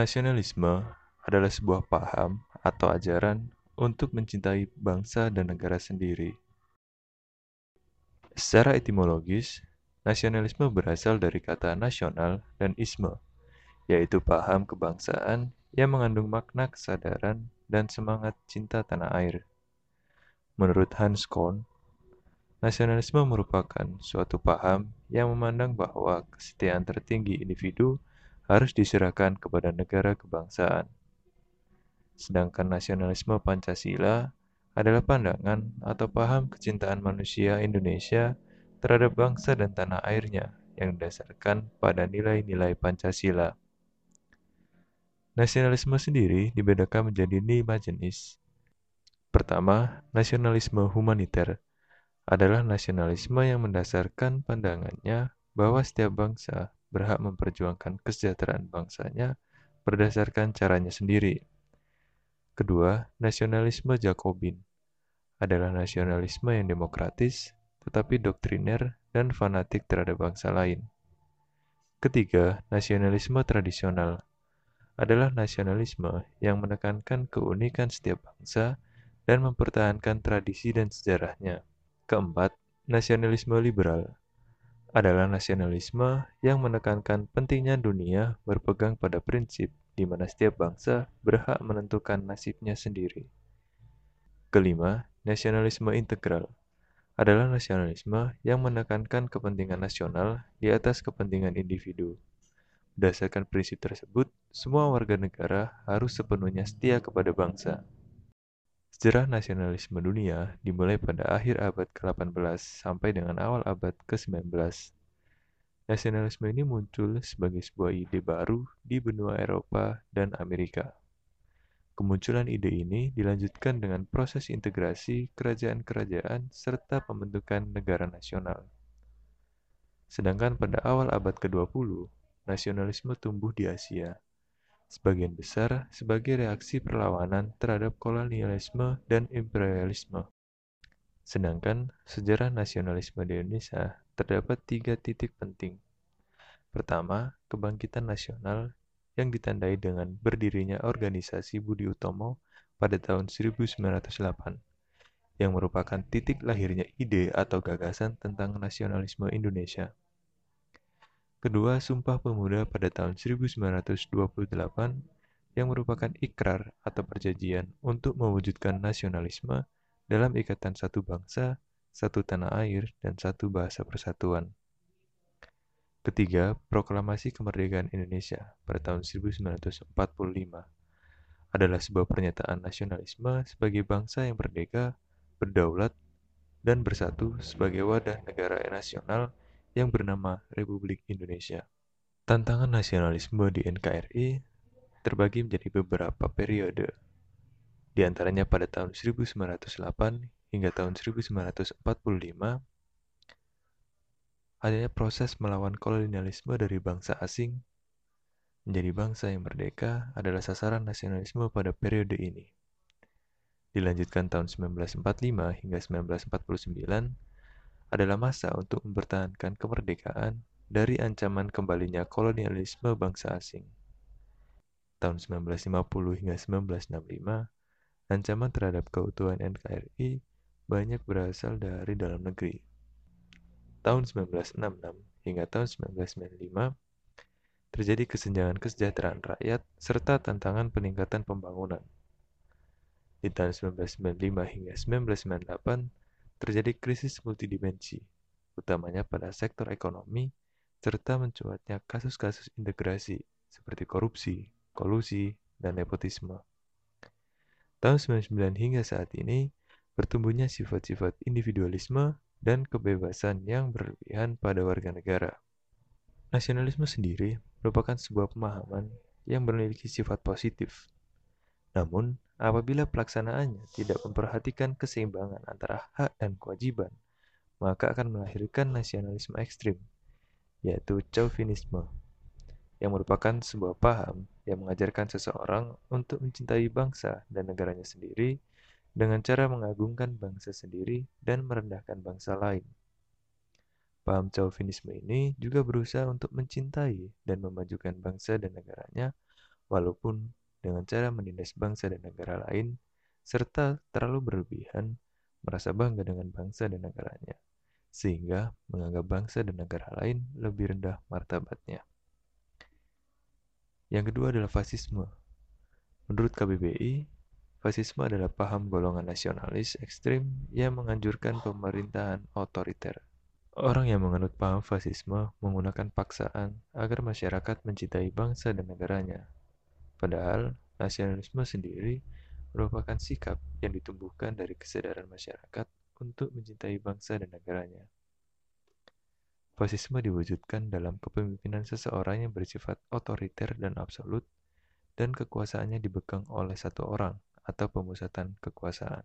Nasionalisme adalah sebuah paham atau ajaran untuk mencintai bangsa dan negara sendiri. Secara etimologis, nasionalisme berasal dari kata nasional dan isme, yaitu paham kebangsaan yang mengandung makna kesadaran dan semangat cinta tanah air. Menurut Hans Korn, nasionalisme merupakan suatu paham yang memandang bahwa kesetiaan tertinggi individu harus diserahkan kepada negara kebangsaan. Sedangkan nasionalisme Pancasila adalah pandangan atau paham kecintaan manusia Indonesia terhadap bangsa dan tanah airnya yang didasarkan pada nilai-nilai Pancasila. Nasionalisme sendiri dibedakan menjadi lima jenis. Pertama, nasionalisme humaniter adalah nasionalisme yang mendasarkan pandangannya bahwa setiap bangsa berhak memperjuangkan kesejahteraan bangsanya berdasarkan caranya sendiri. Kedua, nasionalisme Jakobin adalah nasionalisme yang demokratis, tetapi doktriner dan fanatik terhadap bangsa lain. Ketiga, nasionalisme tradisional adalah nasionalisme yang menekankan keunikan setiap bangsa dan mempertahankan tradisi dan sejarahnya. Keempat, nasionalisme liberal adalah nasionalisme yang menekankan pentingnya dunia berpegang pada prinsip di mana setiap bangsa berhak menentukan nasibnya sendiri. Kelima, nasionalisme integral adalah nasionalisme yang menekankan kepentingan nasional di atas kepentingan individu. Berdasarkan prinsip tersebut, semua warga negara harus sepenuhnya setia kepada bangsa. Sejarah nasionalisme dunia dimulai pada akhir abad ke-18 sampai dengan awal abad ke-19. Nasionalisme ini muncul sebagai sebuah ide baru di benua Eropa dan Amerika. Kemunculan ide ini dilanjutkan dengan proses integrasi kerajaan-kerajaan serta pembentukan negara nasional. Sedangkan pada awal abad ke-20, nasionalisme tumbuh di Asia, sebagian besar sebagai reaksi perlawanan terhadap kolonialisme dan imperialisme. Sedangkan sejarah nasionalisme di Indonesia terdapat tiga titik penting. Pertama, kebangkitan nasional yang ditandai dengan berdirinya organisasi Budi Utomo pada tahun 1908, yang merupakan titik lahirnya ide atau gagasan tentang nasionalisme Indonesia. Kedua, Sumpah Pemuda pada tahun 1928 yang merupakan ikrar atau perjanjian untuk mewujudkan nasionalisme dalam ikatan satu bangsa, satu tanah air, dan satu bahasa persatuan. Ketiga, Proklamasi Kemerdekaan Indonesia pada tahun 1945 adalah sebuah pernyataan nasionalisme sebagai bangsa yang merdeka, berdaulat, dan bersatu sebagai wadah negara nasional yang bernama Republik Indonesia. Tantangan nasionalisme di NKRI terbagi menjadi beberapa periode. Di antaranya pada tahun 1908 hingga tahun 1945, adanya proses melawan kolonialisme dari bangsa asing menjadi bangsa yang merdeka adalah sasaran nasionalisme pada periode ini. Dilanjutkan tahun 1945 hingga 1949, adalah masa untuk mempertahankan kemerdekaan dari ancaman kembalinya kolonialisme bangsa asing. Tahun 1950 hingga 1965, ancaman terhadap keutuhan NKRI banyak berasal dari dalam negeri. Tahun 1966 hingga tahun 1995, terjadi kesenjangan kesejahteraan rakyat serta tantangan peningkatan pembangunan. Di tahun 1995 hingga 1998, terjadi krisis multidimensi, utamanya pada sektor ekonomi, serta mencuatnya kasus-kasus integrasi seperti korupsi, kolusi, dan nepotisme. Tahun 99 hingga saat ini, bertumbuhnya sifat-sifat individualisme dan kebebasan yang berlebihan pada warga negara. Nasionalisme sendiri merupakan sebuah pemahaman yang memiliki sifat positif. Namun, Apabila pelaksanaannya tidak memperhatikan keseimbangan antara hak dan kewajiban, maka akan melahirkan nasionalisme ekstrim, yaitu chauvinisme, yang merupakan sebuah paham yang mengajarkan seseorang untuk mencintai bangsa dan negaranya sendiri dengan cara mengagungkan bangsa sendiri dan merendahkan bangsa lain. Paham chauvinisme ini juga berusaha untuk mencintai dan memajukan bangsa dan negaranya walaupun dengan cara menindas bangsa dan negara lain, serta terlalu berlebihan merasa bangga dengan bangsa dan negaranya, sehingga menganggap bangsa dan negara lain lebih rendah martabatnya. Yang kedua adalah fasisme. Menurut KBBI, fasisme adalah paham golongan nasionalis ekstrim yang menganjurkan pemerintahan otoriter. Orang yang menganut paham fasisme menggunakan paksaan agar masyarakat mencintai bangsa dan negaranya. Padahal, nasionalisme sendiri merupakan sikap yang ditumbuhkan dari kesadaran masyarakat untuk mencintai bangsa dan negaranya. Fasisme diwujudkan dalam kepemimpinan seseorang yang bersifat otoriter dan absolut, dan kekuasaannya dipegang oleh satu orang atau pemusatan kekuasaan.